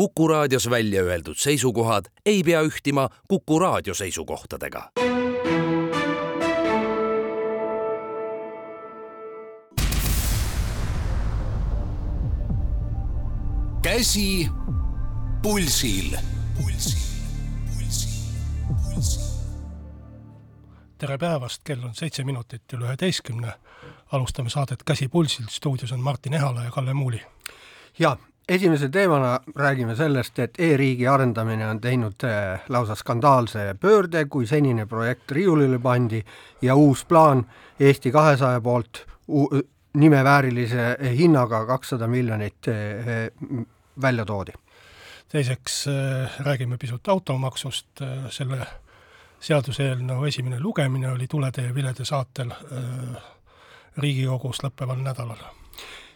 Kuku raadios välja öeldud seisukohad ei pea ühtima Kuku raadio seisukohtadega. käsi pulsil, pulsil, pulsil, pulsil. tere päevast, kell on seitse minutit üle üheteistkümne. alustame saadet Käsi pulsil, stuudios on Martin Ehala ja Kalle Muuli. ja esimese teemana räägime sellest, et e-riigi arendamine on teinud äh, lausa skandaalse pöörde, kui senine projekt riiulile pandi ja uus plaan Eesti kahesaja poolt nimeväärilise hinnaga kakssada miljonit äh, välja toodi. teiseks äh, räägime pisut automaksust, selle seaduseelnõu esimene lugemine oli Tuletee Vilede saatel Riigikogus lõppeval nädalal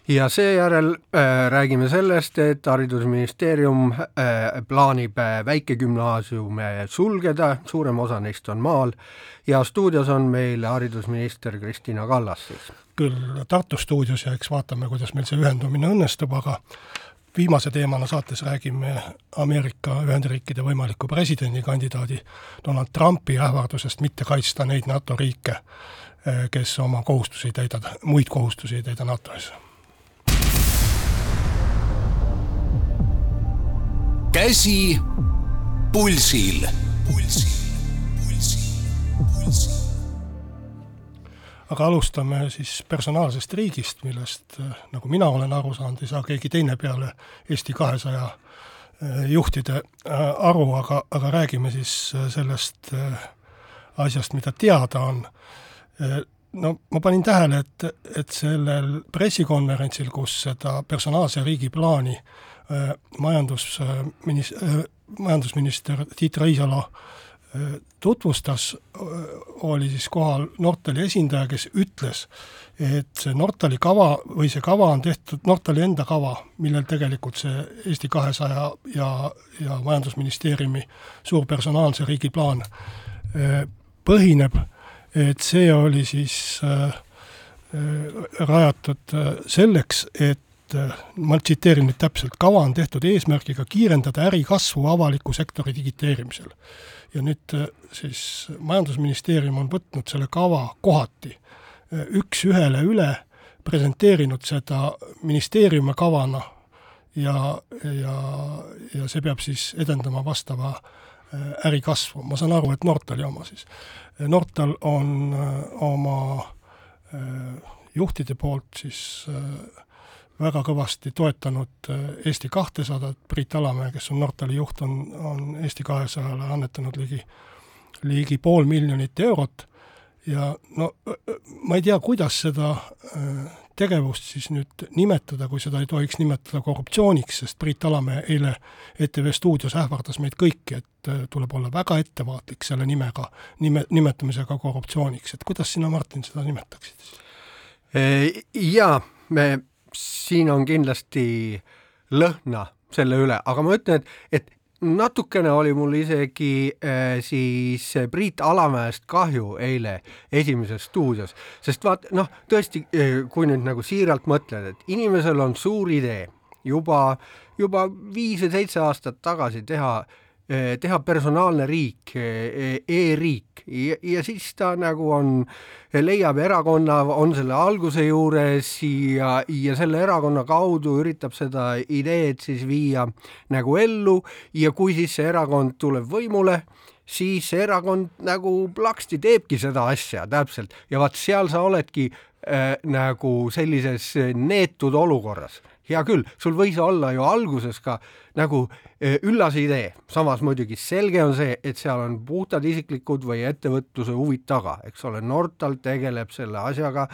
ja seejärel äh, räägime sellest, et Haridusministeerium äh, plaanib äh, väikegümnaasiume sulgeda, suurem osa neist on maal, ja stuudios on meil haridusminister Kristina Kallas siis. küll Tartu stuudios ja eks vaatame, kuidas meil see ühendumine õnnestub, aga viimase teemana saates räägime Ameerika Ühendriikide võimaliku presidendikandidaadi Donald Trumpi ähvardusest mitte kaitsta neid NATO riike, äh, kes oma kohustusi ei täida, muid kohustusi ei täida NATO käsi pulsil, pulsil, aga alustame siis personaalsest riigist, millest, nagu mina olen aru saanud, ei saa keegi teine peale Eesti kahesaja eh, juhtide eh, aru, aga, aga räägime siis eh, sellest asjast, mida teada on. no ma panin tähele, et, et sellel pressikonverentsil, kus seda personaalse riigi plaani Äh, majandusminis-, äh, majandusminister Tiit Riisalo äh, tutvustas, oli siis kohal Nortali esindaja, kes ütles, et see Nortali kava või see kava on tehtud, Nortali enda kava, millel tegelikult see Eesti kahesaja ja, ja Majandusministeeriumi suur personaalse riigi plaan põhineb, et see oli siis rajatud selleks, et et äh, ma tsiteerin nüüd täpselt, kava on tehtud eesmärgiga kiirendada ärikasvu avaliku sektori digiteerimisel. ja nüüd äh, siis Majandusministeerium on võtnud selle kava kohati äh, üks-ühele üle, presenteerinud seda ministeeriumi kavana ja, ja, ja see peab siis edendama vastava ärikasvu, ma saan aru, et Nortali oma siis. Nortal on oma juhtide poolt siis äh, väga kõvasti toetanud äh, Eesti kahtesadat, Priit Alamäe, kes on Nortali juht, on, on Eesti kahesajale annetanud ligi, ligi pool miljonit eurot ja no ma ei tea, kuidas seda äh, tegevust siis nüüd nimetada, kui seda ei tohiks nimetada korruptsiooniks, sest Priit Alamäe eile ETV stuudios ähvardas meid kõiki, et äh, tuleb olla väga ettevaatlik selle nimega, nime, nimetamisega korruptsiooniks, et kuidas sina, Martin, seda nimetaksid? Jaa, me siin on kindlasti lõhna selle üle, aga ma ütlen, et, et natukene oli mul isegi äh, siis Priit Alamäest kahju eile Esimeses stuudios, sest vaat noh, tõesti, äh, kui nüüd nagu siiralt mõtled, et inimesel on suur idee juba, juba viis või seitse aastat tagasi teha äh, teha personaalne riik e, e-riik. Ja, ja siis ta nagu on, leiab erakonna, on selle alguse juures ja, ja selle erakonna kaudu üritab seda ideed siis viia nagu ellu. Ja kui siis see erakond tuleb võimule, siis see erakond nagu plaksti teebki seda asja täpselt. Ja vaat seal sa oledki äh, nagu sellises neetud olukorras. Hea küll, sul võis olla ju alguses ka nagu e, üllas idee, samas muidugi selge on see, et seal on puhtad isiklikud või ettevõtluse huvid taga, eks ole, Nortal tegeleb selle asjaga.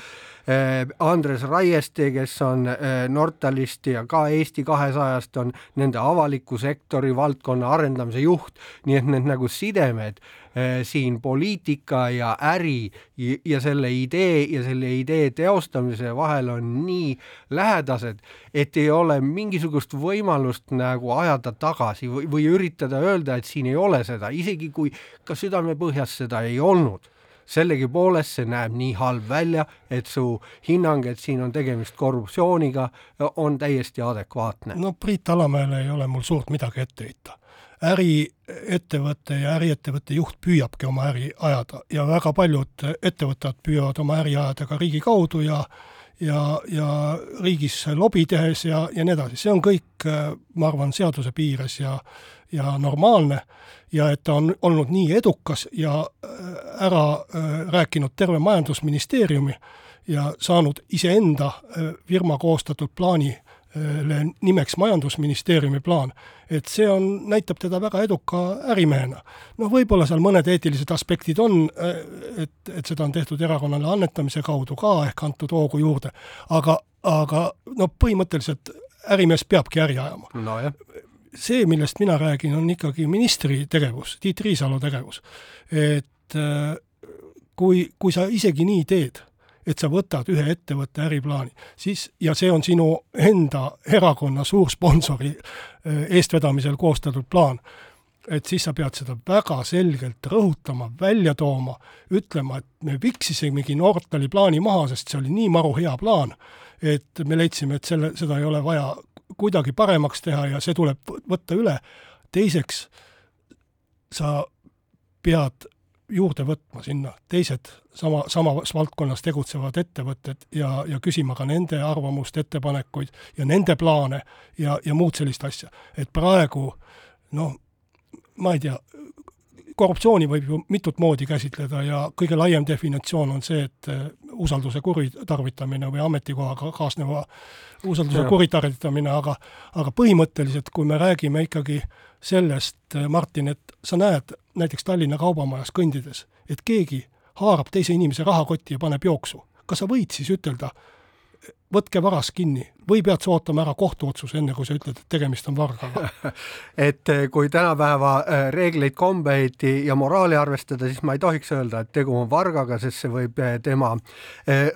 E, Andres Raieste, kes on e, Nortalist ja ka Eesti kahesajast, on nende avaliku sektori valdkonna arendamise juht, nii et need nagu sidemed siin poliitika ja äri ja selle idee ja selle idee teostamise vahel on nii lähedased, et ei ole mingisugust võimalust nagu ajada tagasi või, või üritada öelda, et siin ei ole seda, isegi kui ka südamepõhjas seda ei olnud sellegipoolest see näeb nii halb välja, et su hinnang, et siin on tegemist korruptsiooniga, on täiesti adekvaatne. no Priit Alamäele ei ole mul suurt midagi ette heita. äriettevõte ja äriettevõtte juht püüabki oma äri ajada ja väga paljud ettevõtted püüavad oma äri ajada ka riigi kaudu ja ja, ja riigis lobi tehes ja, ja nii edasi, see on kõik, ma arvan, seaduse piires ja ja normaalne ja et ta on olnud nii edukas ja ära rääkinud terve Majandusministeeriumi ja saanud iseenda firma koostatud plaani nimeks Majandusministeeriumi plaan, et see on, näitab teda väga eduka ärimehena. noh, võib-olla seal mõned eetilised aspektid on, et, et seda on tehtud erakonnale annetamise kaudu ka ehk antud hoogu juurde, aga, aga no põhimõtteliselt ärimees peabki äri ajama no,. see, millest mina räägin, on ikkagi ministri tegevus, Tiit Riisalo tegevus. et kui, kui sa isegi nii teed et sa võtad ühe ettevõtte äriplaani, siis, ja see on sinu enda erakonna suursponsori äh, eestvedamisel koostatud plaan, et siis sa pead seda väga selgelt rõhutama, välja tooma, ütlema, et me viksisimegi Nortali plaani maha, sest see oli nii maru hea plaan, et me leidsime, et selle, seda ei ole vaja kuidagi paremaks teha ja see tuleb võtta üle. teiseks, sa pead juurde võtma sinna teised sama, samas valdkonnas tegutsevad ettevõtted ja, ja küsima ka nende arvamust, ettepanekuid ja nende plaane ja, ja muud sellist asja. et praegu noh, ma ei tea, korruptsiooni võib ju mitut moodi käsitleda ja kõige laiem definitsioon on see, et eh, usalduse kuritarvitamine või ametikohaga kaasneva usalduse kuritarvitamine, aga aga põhimõtteliselt, kui me räägime ikkagi sellest, eh, Martin, et sa näed näiteks Tallinna Kaubamajas kõndides, et keegi haarab teise inimese rahakotti ja paneb jooksu, kas sa võid siis ütelda, võtke varas kinni või pead sa ootama ära kohtuotsuse, enne kui sa ütled, et tegemist on vargaga? Et eh, kui tänapäeva eh, reegleid, kombeid ja moraali arvestada, siis ma ei tohiks öelda, et tegu on vargaga, sest see võib eh, tema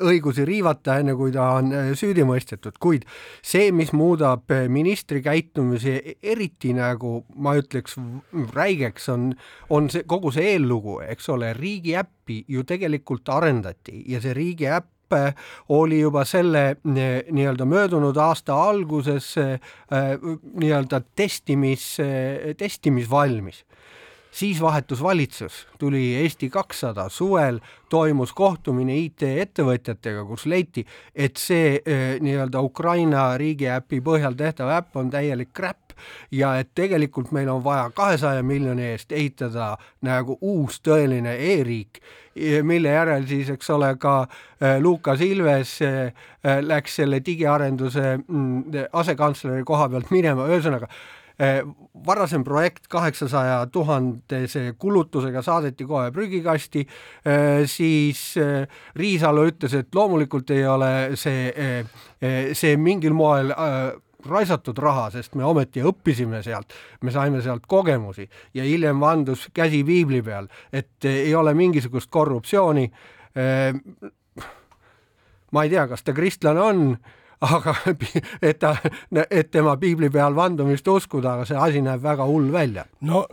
õigusi riivata, enne kui ta on süüdi mõistetud, kuid see, mis muudab ministri käitumise eriti nagu ma ütleks räigeks, on, on see kogu see eellugu, eks ole, riigiäppi ju tegelikult arendati ja see riigiäpp oli juba selle nii-öelda möödunud aasta alguses äh, nii-öelda testimis, testimisvalmis siis vahetus valitsus, tuli Eesti kakssada, suvel toimus kohtumine IT-ettevõtjatega, kus leiti, et see äh, nii-öelda Ukraina riigiäpi põhjal tehtav äpp on täielik crap ja et tegelikult meil on vaja kahesaja miljoni eest ehitada nagu uus tõeline e-riik mille järel siis, eks ole, ka äh, Lukas Ilves läks selle digiarenduse mm, asekantsleri koha pealt minema, ühesõnaga varasem projekt kaheksasaja tuhandese kulutusega saadeti kohe prügikasti, siis Riisalu ütles, et loomulikult ei ole see, see mingil moel raisatud raha, sest me ometi õppisime sealt, me saime sealt kogemusi ja hiljem vandus käsi piibli peal, et ei ole mingisugust korruptsiooni. Ma ei tea, kas ta kristlane on, aga et ta, et tema piibli peal vandumist uskuda, aga see asi näeb väga hull välja. no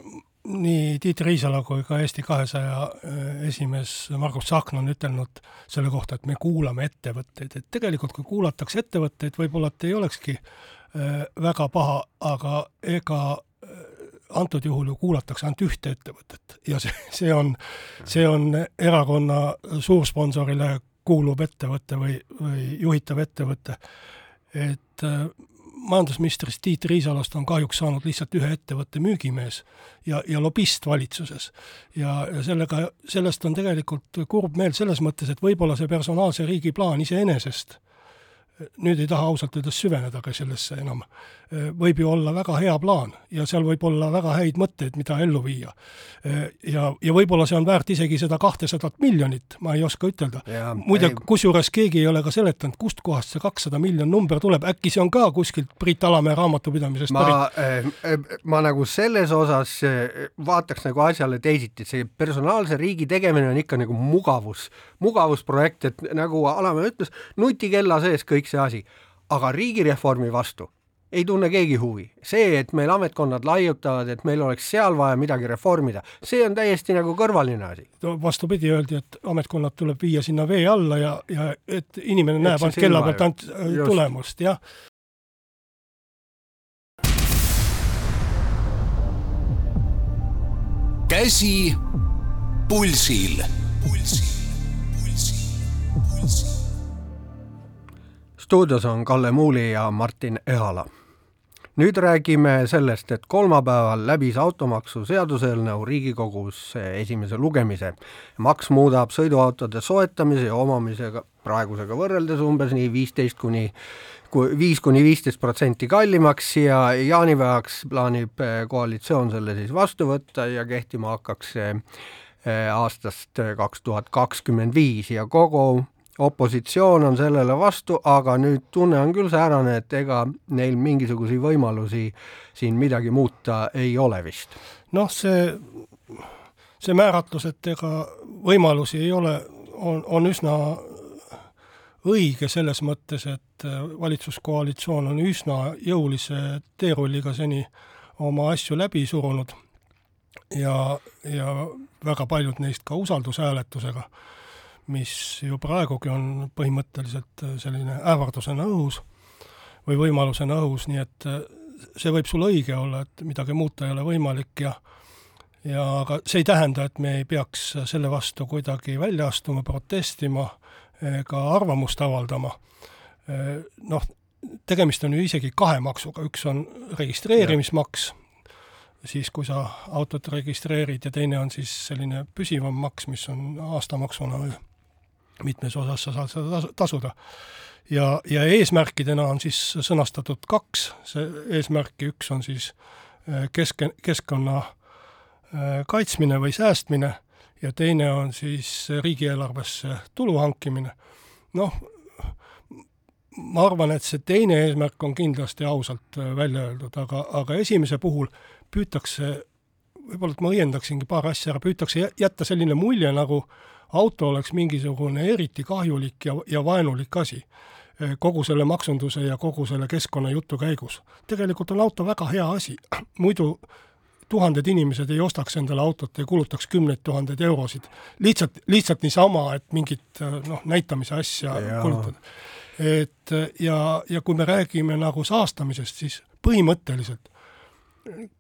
nii Tiit Riisalo kui ka Eesti kahesaja eh, esimees Margus Tsahkna on ütelnud selle kohta, et me kuulame ettevõtteid, et tegelikult kui kuulatakse ettevõtteid, võib-olla et ei olekski Äh, väga paha, aga ega äh, antud juhul ju kuulatakse ainult ühte ettevõtet ja see, see on, see on erakonna suursponsorile kuuluv ettevõte või, või juhitav ettevõte. et äh, majandusministrist Tiit Riisalost on kahjuks saanud lihtsalt ühe ettevõtte müügimees ja, ja lobist valitsuses. ja, ja sellega, sellest on tegelikult kurb meel selles mõttes, et võib-olla see personaalse riigi plaan iseenesest nüüd ei taha ausalt öeldes süveneda ka sellesse enam, võib ju olla väga hea plaan ja seal võib olla väga häid mõtteid, mida ellu viia. ja, ja võib-olla see on väärt isegi seda kahtesadat miljonit, ma ei oska ütelda. muide, kusjuures keegi ei ole ka seletanud, kustkohast see kakssada miljon number tuleb, äkki see on ka kuskilt Priit Alamäe raamatupidamisest ma, pärit? Eh, ma nagu selles osas eh, vaataks nagu asjale teisiti, see personaalse riigi tegemine on ikka nagu mugavus, mugavusprojekt, et nagu Alamäe ütles, nutikella sees kõik see asi, aga riigireformi vastu ei tunne keegi huvi. see, et meil ametkonnad laiutavad, et meil oleks seal vaja midagi reformida, see on täiesti nagu kõrvaline asi. no vastupidi, öeldi, et ametkonnad tuleb viia sinna vee alla ja, ja et inimene et näeb ainult kella pealt ainult tulemust, jah. käsi pulsil. pulsil, pulsil, pulsil. Stuudios on Kalle Muuli ja Martin Ehala nüüd räägime sellest, et kolmapäeval läbis automaksu seaduseelnõu Riigikogus esimese lugemise. maks muudab sõiduautode soetamise ja omamisega praegusega võrreldes umbes nii viisteist kuni viis kuni viisteist protsenti kallimaks ja jaanipäevaks plaanib koalitsioon selle siis vastu võtta ja kehtima hakkaks see aastast kaks tuhat kakskümmend viis ja kogu opositsioon on sellele vastu, aga nüüd tunne on küll säärane, et ega neil mingisuguseid võimalusi siin midagi muuta ei ole vist. noh, see, see määratlus, et ega võimalusi ei ole, on, on üsna õige selles mõttes, et valitsuskoalitsioon on üsna jõulise teerulliga seni oma asju läbi surunud ja, ja väga paljud neist ka usaldushääletusega mis ju praegugi on põhimõtteliselt äh, selline ähvardusena õhus või võimalusena õhus, nii et äh, see võib sul õige olla, et midagi muuta ei ole võimalik ja ja aga see ei tähenda, et me ei peaks selle vastu kuidagi välja astuma, protestima ega arvamust avaldama. Äh, noh, tegemist on ju isegi kahe maksuga, üks on registreerimismaks, siis kui sa autot registreerid ja teine on siis selline püsivam maks, mis on aastamaksuna mitmes osas sa saad seda tasuda. ja, ja eesmärkidena on siis sõnastatud kaks, see eesmärki, üks on siis äh, keske, keskkonna äh, kaitsmine või säästmine ja teine on siis riigieelarvesse tulu hankimine. noh, ma arvan, et see teine eesmärk on kindlasti ausalt äh, välja öeldud, aga, aga esimese puhul püütakse, võib-olla et ma õiendaksingi paar asja ära, püütakse jätta selline mulje, nagu auto oleks mingisugune eriti kahjulik ja, ja vaenulik asi eh, kogu selle maksunduse ja kogu selle keskkonnajutu käigus. tegelikult on auto väga hea asi, muidu tuhanded inimesed ei ostaks endale autot ja kulutaks kümneid tuhandeid eurosid lihtsalt, lihtsalt niisama, et mingit noh, näitamise asja ja. kulutada. et ja, ja kui me räägime nagu saastamisest, siis põhimõtteliselt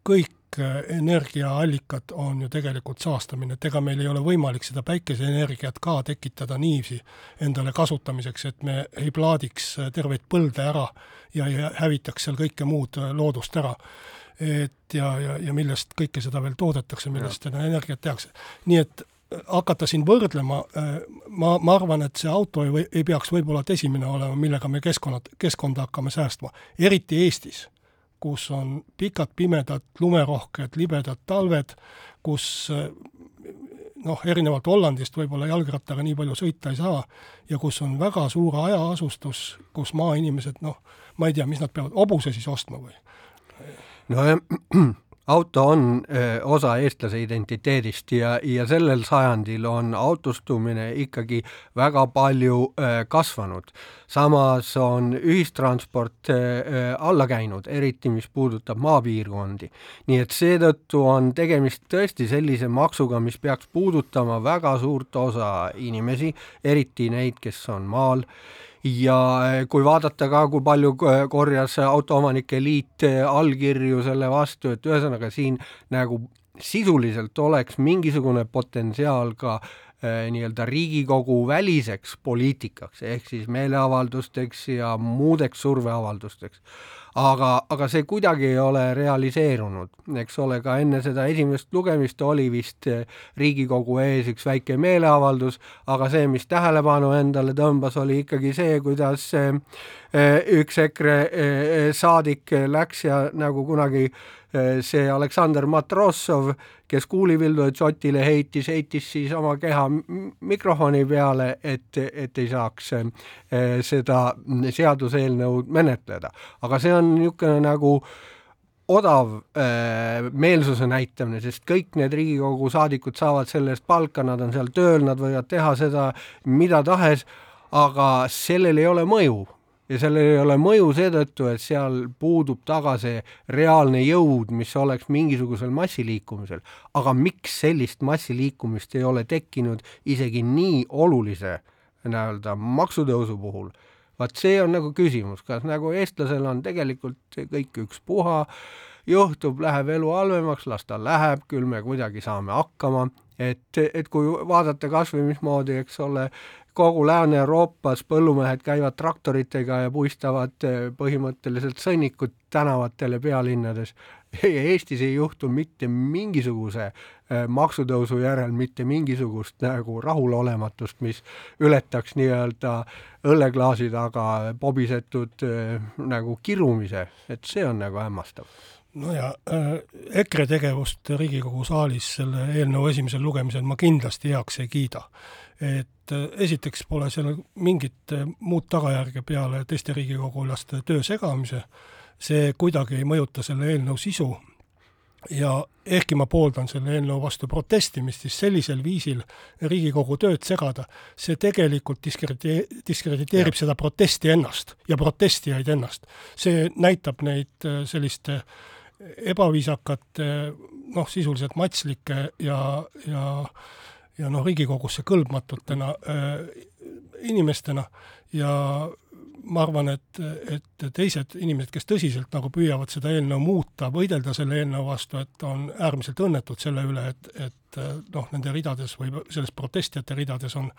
kõik Äh, energiaallikad on ju tegelikult saastamine, et ega meil ei ole võimalik seda päikeseenergiat ka tekitada niiviisi endale kasutamiseks, et me ei plaadiks äh, terveid põlde ära ja ei hävitaks seal kõike muud äh, loodust ära. et ja, ja, ja millest kõike seda veel toodetakse, millest seda energiat tehakse. nii et hakata siin võrdlema, ma, ma arvan, et see auto ei või, ei peaks võib-olla esimene olema, millega me keskkonnad, keskkonda hakkame säästma, eriti Eestis kus on pikad pimedad lumerohked libedad talved, kus noh, erinevalt Hollandist võib-olla jalgrattaga nii palju sõita ei saa ja kus on väga suur hajaasustus, kus maainimesed noh, ma ei tea, mis nad peavad, hobuse siis ostma või? nojah, auto on öö, osa eestlase identiteedist ja, ja sellel sajandil on autostumine ikkagi väga palju öö, kasvanud. samas on ühistransport öö, alla käinud, eriti mis puudutab maapiirkondi. nii et seetõttu on tegemist tõesti sellise maksuga, mis peaks puudutama väga suurt osa inimesi, eriti neid, kes on maal ja eh, kui vaadata ka, kui palju korjas Autoomanike Liit eh, allkirju selle vastu, et ühesõnaga siin nagu sisuliselt oleks mingisugune potentsiaal ka nii-öelda Riigikogu väliseks poliitikaks, ehk siis meeleavaldusteks ja muudeks surveavaldusteks aga, aga see kuidagi ei ole realiseerunud, eks ole, ka enne seda esimest lugemist oli vist eh, Riigikogu ees üks väike meeleavaldus, aga see, mis tähelepanu endale tõmbas, oli ikkagi see, kuidas eh, üks EKRE eh, saadik läks ja nagu kunagi see Aleksandr Matrossov, kes kuulivildu Dzotile heitis, heitis siis oma keha mikrofoni peale, et, et ei saaks seda seaduseelnõu menetleda. aga see on niisugune nagu odav äh, meelsuse näitamine, sest kõik need Riigikogu saadikud saavad selle eest palka, nad on seal tööl, nad võivad teha seda mida tahes, aga sellel ei ole mõju ja sellel ei ole mõju seetõttu, et seal puudub taga see reaalne jõud, mis oleks mingisugusel massiliikumisel. aga miks sellist massiliikumist ei ole tekkinud isegi nii olulise nii-öelda maksutõusu puhul, vaat see on nagu küsimus, kas nagu eestlasel on tegelikult kõik ükspuha, juhtub, läheb elu halvemaks, las ta läheb, küll me kuidagi saame hakkama, et, et kui vaadata kas või mismoodi, eks ole, kogu Lääne-Euroopas põllumehed käivad traktoritega ja puistavad eh, põhimõtteliselt sõnnikut tänavatele pealinnades. Eestis ei juhtu mitte mingisuguse eh, maksutõusu järel mitte mingisugust nagu rahulolematust, mis ületaks nii-öelda õlleklaasi taga pobisetud äh, nagu kirumise, et see on nagu hämmastav no ja EKRE tegevust Riigikogu saalis selle eelnõu esimesel lugemisel ma kindlasti heaks ei kiida. Et äh, esiteks pole seal mingit äh, muud tagajärge peale teiste riigikogulaste töö segamise, see kuidagi ei mõjuta selle eelnõu sisu ja ehkki ma pooldan selle eelnõu vastu protestimist, siis sellisel viisil Riigikogu tööd segada, see tegelikult diskredite-, diskrediteerib ja. seda protesti ennast ja protestijaid ennast. see näitab neid selliste äh, ebaviisakate, noh, sisuliselt matslike ja, ja ja noh, Riigikogusse kõlbmatutena äh, inimestena ja ma arvan, et, et teised inimesed, kes tõsiselt nagu püüavad seda eelnõu muuta, võidelda selle eelnõu vastu, et on äärmiselt õnnetud selle üle, et, et noh, nende ridades või selles protestijate ridades on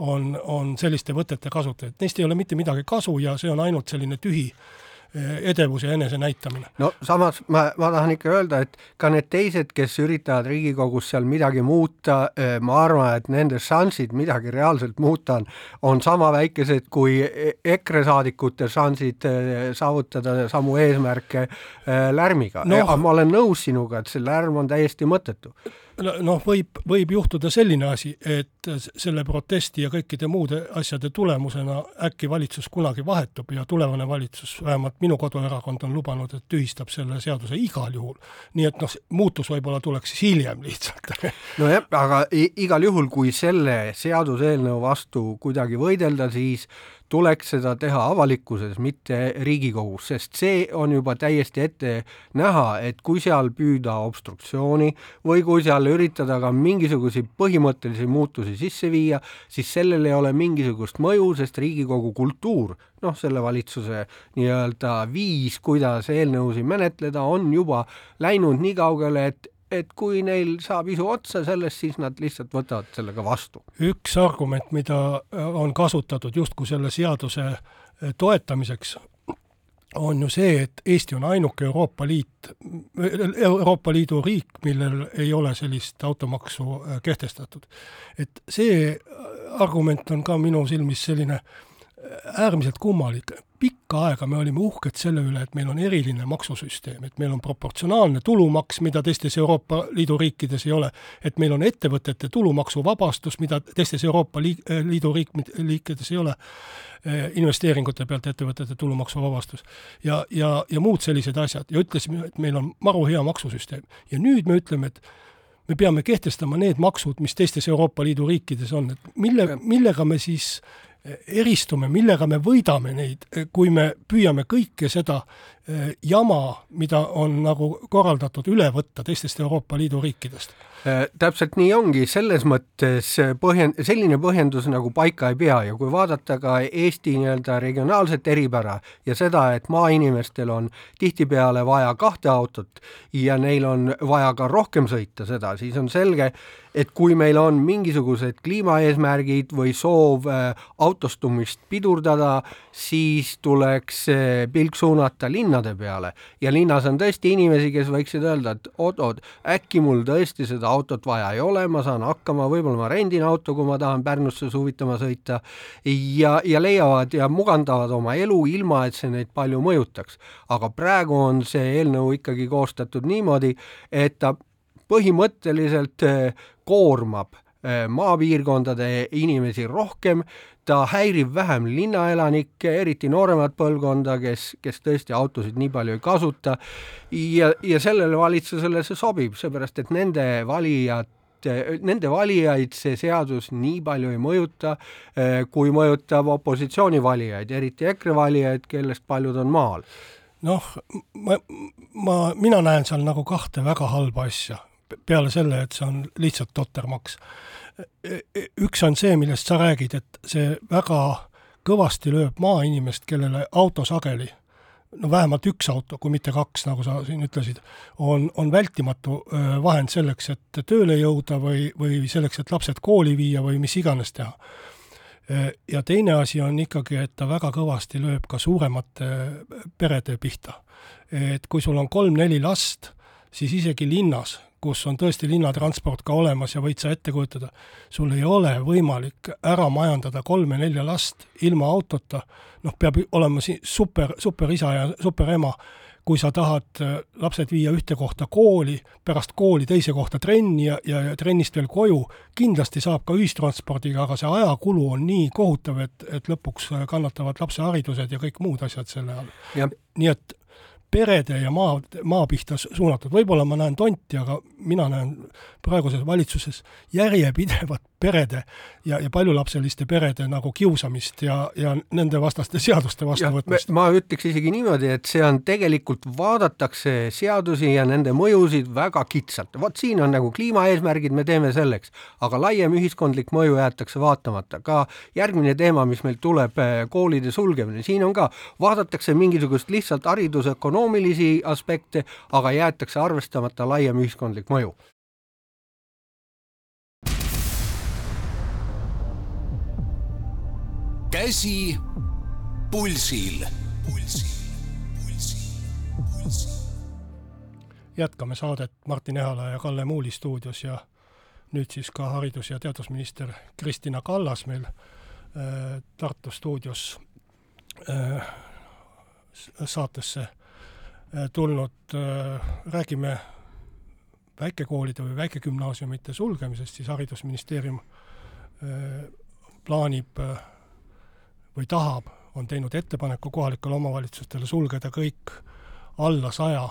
on, on selliste võtete kasutajaid, neist ei ole mitte midagi kasu ja see on ainult selline tühi äh, edevus ja enesenäitamine. no samas ma, ma tahan ikka öelda, et ka need teised, kes üritavad Riigikogus seal midagi muuta, eh, ma arvan, et nende šansid midagi reaalselt muuta on, on sama väikesed kui e-, EKRE saadikute šansid eh, saavutada samu eesmärke eh, lärmiga no,. ma olen nõus sinuga, et see lärm on täiesti mõttetu noh, võib, võib juhtuda selline asi, et selle protesti ja kõikide muude asjade tulemusena äkki valitsus kunagi vahetub ja tulevane valitsus, vähemalt minu koduerakond on lubanud, et tühistab selle seaduse igal juhul. nii et noh, muutus võib-olla tuleks siis hiljem lihtsalt nojah, aga igal juhul, kui selle seaduseelnõu vastu kuidagi võidelda, siis tuleks seda teha avalikkuses, mitte Riigikogus, sest see on juba täiesti ette näha, et kui seal püüda obstruktsiooni või kui seal üritada ka mingisuguseid põhimõttelisi muutusi sisse viia, siis sellel ei ole mingisugust mõju, sest Riigikogu kultuur, noh, selle valitsuse nii-öelda viis, kuidas eelnõusid menetleda, on juba läinud nii kaugele, et et kui neil saab isu otsa sellest, siis nad lihtsalt võtavad sellega vastu. üks argument, mida äh, on kasutatud justkui selle seaduse äh, toetamiseks, on ju see, et Eesti on ainuke Euroopa Liit, Euroopa Liidu riik, millel ei ole sellist automaksu äh, kehtestatud. et see argument on ka minu silmis selline äärmiselt kummalik, pikka aega me olime uhked selle üle, et meil on eriline maksusüsteem, et meil on proportsionaalne tulumaks, mida teistes Euroopa Liidu riikides ei ole, et meil on ettevõtete tulumaksuvabastus, mida teistes Euroopa Liidu riik, liikides ei ole, eh, investeeringute pealt ettevõtete tulumaksuvabastus. ja, ja, ja muud sellised asjad ja ütlesime, et meil on maru hea maksusüsteem. ja nüüd me ütleme, et me peame kehtestama need maksud, mis teistes Euroopa Liidu riikides on, et mille, millega me siis eristume, millega me võidame neid, kui me püüame kõike seda jama, mida on nagu korraldatud, üle võtta teistest Euroopa Liidu riikidest. Äh, täpselt nii ongi, selles mõttes põhjend-, selline põhjendus nagu paika ei pea ja kui vaadata ka Eesti nii-öelda regionaalset eripära ja seda, et maainimestel on tihtipeale vaja kahte autot ja neil on vaja ka rohkem sõita seda, siis on selge, et kui meil on mingisugused kliimaeesmärgid või soov äh, autostumist pidurdada, siis tuleks pilk suunata linnade peale ja linnas on tõesti inimesi, kes võiksid öelda, et oot-oot, äkki mul tõesti seda autot vaja ei ole, ma saan hakkama, võib-olla ma rendin auto, kui ma tahan Pärnusse suvitama sõita ja, ja leiavad ja mugandavad oma elu, ilma et see neid palju mõjutaks. aga praegu on see eelnõu ikkagi koostatud niimoodi, et ta põhimõtteliselt eh, koormab eh, maapiirkondade inimesi rohkem, ta häirib vähem linnaelanikke, eriti nooremat põlvkonda, kes, kes tõesti autosid nii palju ei kasuta ja, ja sellele valitsusele see sobib, seepärast et nende valijad nende valijaid see seadus nii palju ei mõjuta, eh, kui mõjutab opositsiooni valijaid, eriti EKRE valijaid, kellest paljud on maal. noh, ma, ma, mina näen seal nagu kahte väga halba asja, peale selle, et see on lihtsalt totermaks. Üks on see, millest sa räägid, et see väga kõvasti lööb maainimest, kellele auto sageli no vähemalt üks auto, kui mitte kaks, nagu sa siin ütlesid, on, on vältimatu vahend selleks, et tööle jõuda või, või selleks, et lapsed kooli viia või mis iganes teha. ja teine asi on ikkagi, et ta väga kõvasti lööb ka suuremate perede pihta. et kui sul on kolm-neli last, siis isegi linnas, kus on tõesti linnatransport ka olemas ja võid sa ette kujutada, sul ei ole võimalik ära majandada kolme-nelja last ilma autota, noh, peab olema siin super, superisa ja superema, kui sa tahad äh, lapsed viia ühte kohta kooli, pärast kooli teise kohta trenni ja, ja, ja trennist veel koju, kindlasti saab ka ühistranspordiga, aga see ajakulu on nii kohutav, et, et lõpuks kannatavad lapse haridused ja kõik muud asjad selle all. nii et perede ja maa, maa pihta suunatud, võib-olla ma näen tonti, aga mina näen praeguses valitsuses järjepidevat perede ja, ja paljulapseliste perede nagu kiusamist ja, ja nende vastaste seaduste vastuvõtmist. ma ütleks isegi niimoodi, et see on tegelikult, vaadatakse seadusi ja nende mõjusid väga kitsalt. vot siin on nagu kliimaeesmärgid, me teeme selleks, aga laiem ühiskondlik mõju jäetakse vaatamata. ka järgmine teema, mis meil tuleb, eh, koolide sulgemine, siin on ka, vaadatakse mingisugust lihtsalt haridusökonoomilisi aspekte, aga jäetakse arvestamata laiem ühiskondlik mõju. Käsi pulsil. pulsil, pulsil, pulsil. jätkame saadet Martin Ehala ja Kalle Muuli stuudios ja nüüd siis ka haridus- ja teadusminister Kristina Kallas meil äh, Tartu stuudios äh, saatesse äh, tulnud äh,, räägime väikekoolide või väikegümnaasiumite sulgemisest, siis Haridusministeerium äh, plaanib äh, või tahab, on teinud ettepaneku kohalikele omavalitsustele sulgeda kõik alla saja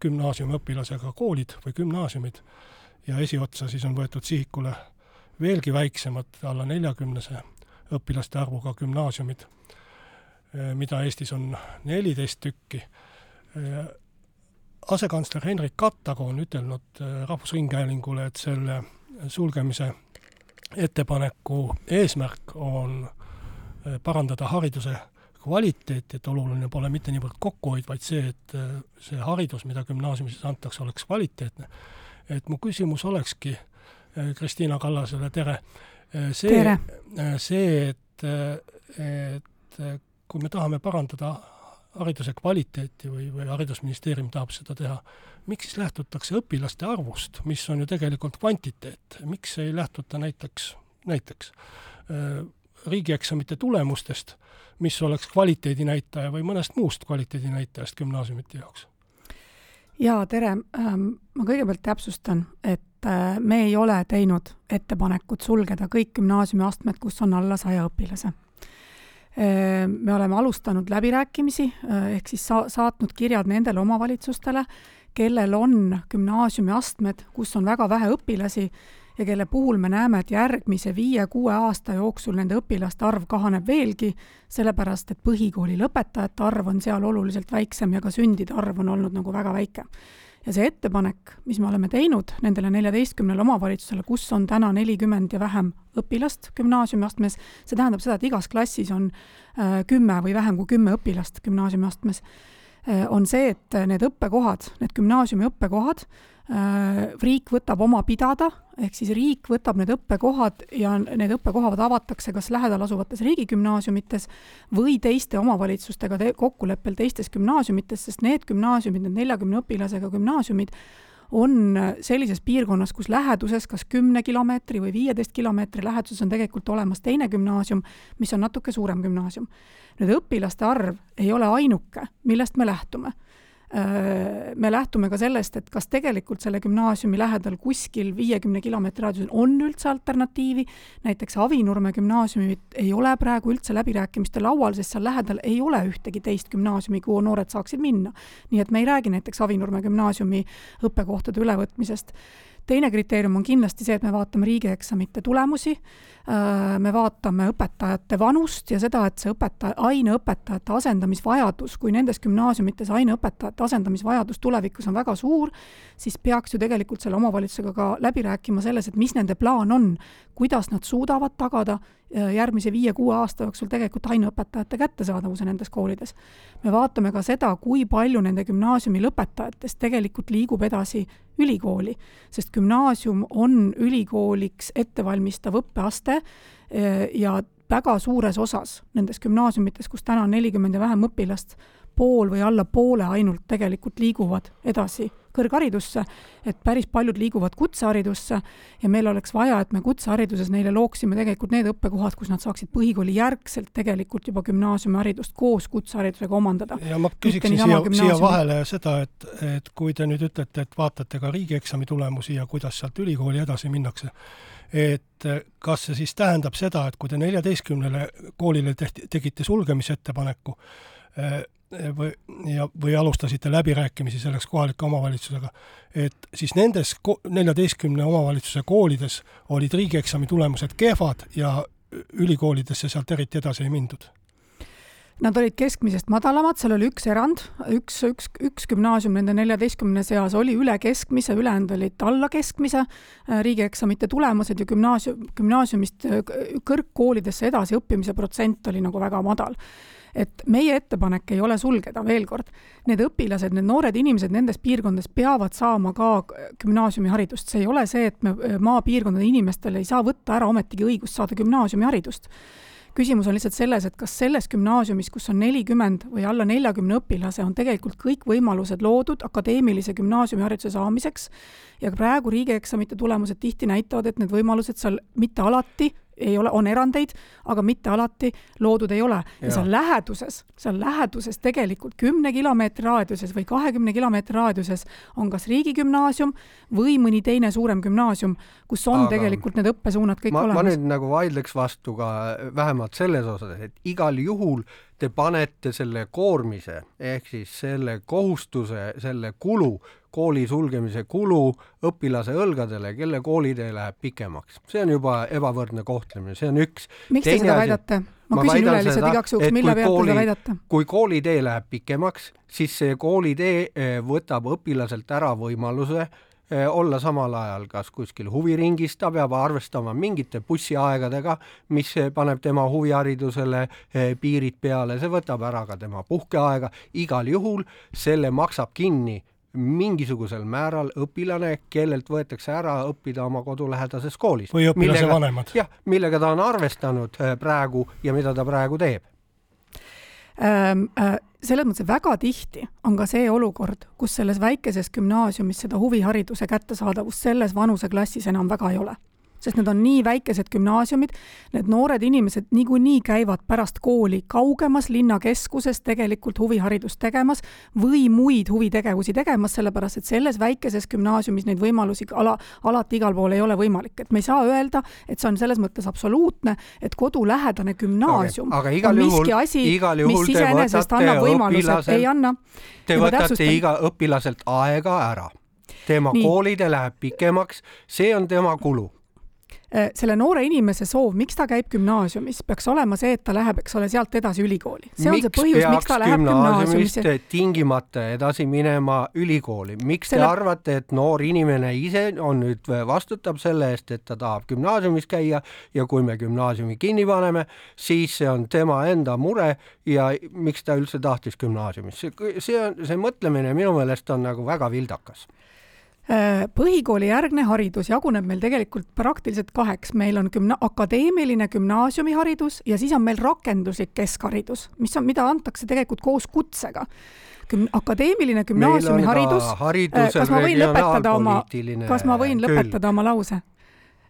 gümnaasiumiõpilasega koolid või gümnaasiumid ja esiotsa siis on võetud sihikule veelgi väiksemad, alla neljakümnese õpilaste arvuga gümnaasiumid, mida Eestis on neliteist tükki. asekantsler Henrik Kattago on ütelnud Rahvusringhäälingule, et selle sulgemise ettepaneku eesmärk on parandada hariduse kvaliteeti, et oluline pole mitte niivõrd kokkuhoid, vaid see, et äh, see haridus, mida gümnaasiumis antakse, oleks kvaliteetne. et mu küsimus olekski äh, Kristiina Kallasele, tere! see, see, et, et kui me tahame parandada hariduse kvaliteeti või, või Haridusministeerium tahab seda teha, miks siis lähtutakse õpilaste arvust, mis on ju tegelikult kvantiteet, miks ei lähtuta näiteks, näiteks riigieksamite tulemustest, mis oleks kvaliteedinäitaja või mõnest muust kvaliteedinäitajast gümnaasiumite jaoks? jaa, tere, ähm, ma kõigepealt täpsustan, et äh, me ei ole teinud ettepanekut sulgeda kõik gümnaasiumiastmed, kus on alla saja õpilase. Äh, me oleme alustanud läbirääkimisi, äh, ehk siis sa-, saatnud kirjad nendele omavalitsustele, kellel on gümnaasiumiastmed, kus on väga vähe õpilasi ja kelle puhul me näeme, et järgmise viie-kuue aasta jooksul nende õpilaste arv kahaneb veelgi, sellepärast et põhikooli lõpetajate arv on seal oluliselt väiksem ja ka sündide arv on olnud nagu väga väike. ja see ettepanek, mis me oleme teinud nendele neljateistkümnele omavalitsusele, kus on täna nelikümmend ja vähem õpilast gümnaasiumiastmes, see tähendab seda, et igas klassis on äh, kümme või vähem kui kümme õpilast gümnaasiumiastmes äh,, on see, et need õppekohad, need gümnaasiumi õppekohad Äh, riik võtab oma pidada, ehk siis riik võtab need õppekohad ja need õppekohad avatakse kas lähedal asuvates riigigümnaasiumites või teiste omavalitsustega te kokkuleppel teistes gümnaasiumites, sest need gümnaasiumid, need neljakümne õpilasega gümnaasiumid, on sellises piirkonnas, kus läheduses, kas kümne kilomeetri või viieteist kilomeetri läheduses on tegelikult olemas teine gümnaasium, mis on natuke suurem gümnaasium. nüüd õpilaste arv ei ole ainuke, millest me lähtume me lähtume ka sellest, et kas tegelikult selle gümnaasiumi lähedal kuskil viiekümne kilomeetri raadiusel on üldse alternatiivi, näiteks Avinurme gümnaasiumit ei ole praegu üldse läbirääkimiste laual, sest seal lähedal ei ole ühtegi teist gümnaasiumi, kuhu noored saaksid minna. nii et me ei räägi näiteks Avinurme gümnaasiumi õppekohtade ülevõtmisest teine kriteerium on kindlasti see, et me vaatame riigieksamite tulemusi, äh, me vaatame õpetajate vanust ja seda, et see õpetaja, aineõpetajate asendamisvajadus, kui nendes gümnaasiumites aineõpetajate asendamisvajadus tulevikus on väga suur, siis peaks ju tegelikult selle omavalitsusega ka läbi rääkima selles, et mis nende plaan on, kuidas nad suudavad tagada äh, järgmise viie-kuue aasta jooksul tegelikult aineõpetajate kättesaadavuse nendes koolides. me vaatame ka seda, kui palju nende gümnaasiumi lõpetajatest tegelikult liigub edasi ülikooli, sest gümnaasium on ülikooliks ettevalmistav õppeaste eh, ja väga suures osas nendes gümnaasiumites, kus täna on nelikümmend ja vähem õpilast, pool või alla poole ainult tegelikult liiguvad edasi kõrgharidusse, et päris paljud liiguvad kutseharidusse ja meil oleks vaja, et me kutsehariduses neile looksime tegelikult need õppekohad, kus nad saaksid põhikooli järgselt tegelikult juba gümnaasiumiharidust koos kutseharidusega omandada. ja ma küsiksin siia, siia vahele seda, et, et kui te nüüd ütlete, et vaatate ka riigieksami tulemusi ja kuidas sealt ülikooli edasi minnakse, et kas see siis tähendab seda, et kui te neljateistkümnele koolile tehti, tegite sulgemisettepaneku, või, ja, või alustasite läbirääkimisi selleks kohalike omavalitsusega, et siis nendes neljateistkümne omavalitsuse koolides olid riigieksami tulemused kehvad ja ülikoolidesse sealt eriti edasi ei mindud? Nad olid keskmisest madalamad, seal oli üks erand, üks, üks, üks gümnaasium nende neljateistkümne seas oli üle keskmise, ülejäänud olid alla keskmise. riigieksamite tulemused ja gümnaasium, gümnaasiumist kõrgkoolidesse edasi õppimise protsent oli nagu väga madal et meie ettepanek ei ole sulgeda, veel kord, need õpilased, need noored inimesed nendes piirkondades peavad saama ka gümnaasiumiharidust, see ei ole see, et me maapiirkondade inimestel ei saa võtta ära ometigi õigust saada gümnaasiumiharidust. Küsimus on lihtsalt selles, et kas selles gümnaasiumis, kus on nelikümmend või alla neljakümne õpilase, on tegelikult kõik võimalused loodud akadeemilise gümnaasiumihariduse saamiseks. Ja praegu riigieksamite tulemused tihti näitavad, et need võimalused seal mitte alati ei ole, on erandeid, aga mitte alati loodud ei ole. ja seal läheduses, seal läheduses tegelikult kümne kilomeetri raadiuses või kahekümne kilomeetri raadiuses on kas riigigümnaasium või mõni teine suurem gümnaasium, kus on aga tegelikult need õppesuunad kõik ma, olemas. ma nüüd nagu vaidleks vastu ka vähemalt selles osas, et igal juhul te panete selle koormise ehk siis selle kohustuse, selle kulu kooli sulgemise kulu õpilase õlgadele, kelle koolitee läheb pikemaks. see on juba ebavõrdne kohtlemine, see on üks. miks Teine te seda väidate? ma, ma küsin üle lihtsalt igaks juhuks, mille pealt te seda väidate? kui koolitee läheb pikemaks, siis see koolitee eh, võtab õpilaselt ära võimaluse eh, olla samal ajal kas kuskil huviringis, ta peab arvestama mingite bussiaegadega, mis paneb tema huviharidusele eh, piirid peale, see võtab ära ka tema puhkeaega, igal juhul selle maksab kinni mingisugusel määral õpilane, kellelt võetakse ära õppida oma kodulähedases koolis. või õpilase millega, vanemad. jah, millega ta on arvestanud äh, praegu ja mida ta praegu teeb ähm,. Äh, selles mõttes väga tihti on ka see olukord, kus selles väikeses gümnaasiumis seda huvihariduse kättesaadavust selles vanuseklassis enam väga ei ole sest need on nii väikesed gümnaasiumid, need noored inimesed niikuinii käivad pärast kooli kaugemas linnakeskuses tegelikult huviharidust tegemas või muid huvitegevusi tegemas, sellepärast et selles väikeses gümnaasiumis neid võimalusi ala, alati igal pool ei ole võimalik, et me ei saa öelda, et see on selles mõttes absoluutne, et kodulähedane gümnaasium okay, on miski asi, mis iseenesest annab võimaluse, ei anna. Te võtate iga õpilaselt aega ära tema Nii. koolide läheb pikemaks, see on tema kulu selle noore inimese soov, miks ta käib gümnaasiumis, peaks olema see, et ta läheb, eks ole, sealt edasi ülikooli. see on miks see põhjus, miks ta läheb gümnaasiumisse. tingimata edasi minema ülikooli, miks selle... te arvate, et noor inimene ise on nüüd, vastutab selle eest, et ta tahab gümnaasiumis käia ja kui me gümnaasiumi kinni paneme, siis see on tema enda mure ja miks ta üldse tahtis gümnaasiumis, see on, see mõtlemine minu meelest on nagu väga vildakas Äh, põhikoolijärgne haridus jaguneb meil tegelikult praktiliselt kaheks, meil on gümna-, akadeemiline gümnaasiumiharidus ja siis on meil rakenduslik keskharidus, mis on, mida antakse tegelikult koos kutsega. Güm-, akadeemiline gümnaasiumiharidus, äh, kas ma võin lõpetada oma, kas ma võin lõpetada küll. oma lause?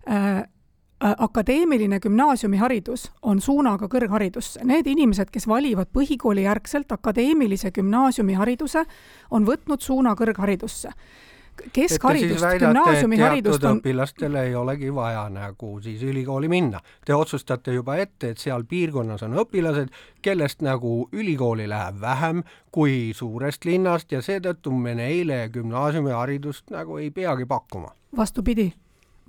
Äh, Äh, akadeemiline gümnaasiumiharidus on suunaga kõrgharidusse. Need inimesed, kes valivad põhikooli järgselt akadeemilise gümnaasiumihariduse, on võtnud suuna kõrgharidusse keskharidust, gümnaasiumiharidust on õpilastel ei olegi vaja nagu siis ülikooli minna. Te otsustate juba ette, et seal piirkonnas on õpilased, kellest nagu ülikooli läheb vähem kui suurest linnast ja seetõttu me neile gümnaasiumiharidust nagu ei peagi pakkuma. vastupidi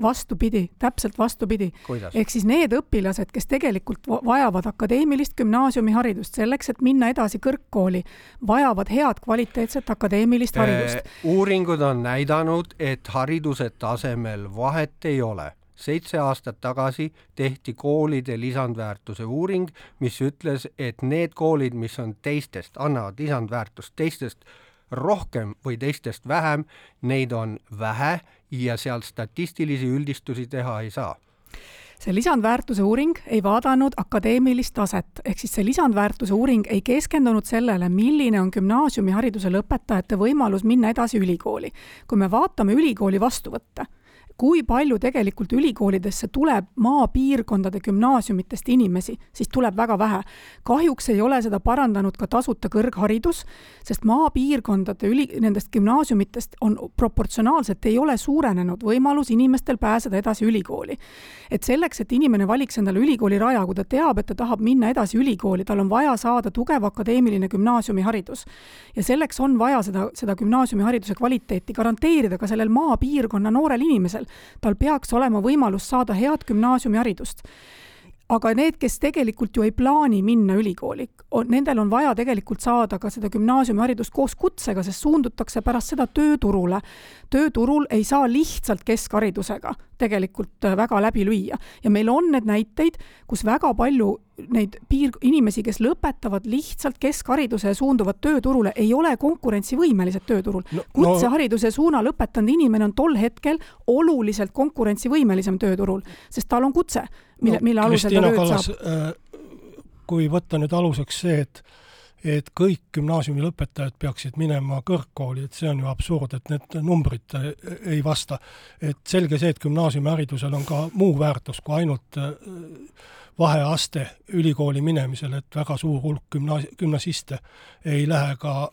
vastupidi, täpselt vastupidi. ehk siis need õpilased, kes tegelikult vajavad akadeemilist gümnaasiumiharidust selleks, et minna edasi kõrgkooli, vajavad head kvaliteetset akadeemilist haridust. uuringud on näidanud, et hariduse tasemel vahet ei ole. Seitse aastat tagasi tehti koolide lisandväärtuse uuring, mis ütles, et need koolid, mis on teistest, annavad lisandväärtust teistest rohkem või teistest vähem, neid on vähe ja seal statistilisi üldistusi teha ei saa see lisandväärtuse uuring ei vaadanud akadeemilist taset, ehk siis see lisandväärtuse uuring ei keskendunud sellele, milline on gümnaasiumihariduse lõpetajate võimalus minna edasi ülikooli. kui me vaatame ülikooli vastuvõtte kui palju tegelikult ülikoolidesse tuleb maapiirkondade gümnaasiumitest inimesi, siis tuleb väga vähe. kahjuks ei ole seda parandanud ka tasuta kõrgharidus, sest maapiirkondade üli, nendest gümnaasiumitest on proportsionaalselt, ei ole suurenenud võimalus inimestel pääseda edasi ülikooli. et selleks, et inimene valiks endale ülikooli raja, kui ta teab, et ta tahab minna edasi ülikooli, tal on vaja saada tugev akadeemiline gümnaasiumiharidus. ja selleks on vaja seda, seda gümnaasiumihariduse kvaliteeti garanteerida ka sellel maapiirkonna noorel inimesel, lapsel, tal peaks olema võimalus saada head gümnaasiumiharidust. Aga need, kes tegelikult ju ei plaani minna ülikooli, nendel on vaja tegelikult saada ka seda gümnaasiumiharidust koos kutsega, sest suundutakse pärast seda tööturule. tööturul ei saa lihtsalt keskharidusega tegelikult äh, väga läbi lüüa. Ja meil on need näiteid, kus väga palju neid piir, inimesi, kes lõpetavad lihtsalt keskhariduse ja suunduvad tööturule, ei ole konkurentsivõimelised tööturul no,. kutsehariduse no. suuna lõpetanud inimene on tol hetkel oluliselt konkurentsivõimelisem tööturul, sest tal on kutse mille no,, mille alusel ta tööd saab? Äh, kui võtta nüüd aluseks see, et et kõik gümnaasiumi lõpetajad peaksid minema kõrgkooli, et see on ju absurd, et need numbrid äh, ei vasta. et selge see, et gümnaasiumiharidusel on ka muu väärtus kui ainult äh, vaheaste ülikooli minemisel, et väga suur hulk gümnaas-, gümnasiste ei lähe ka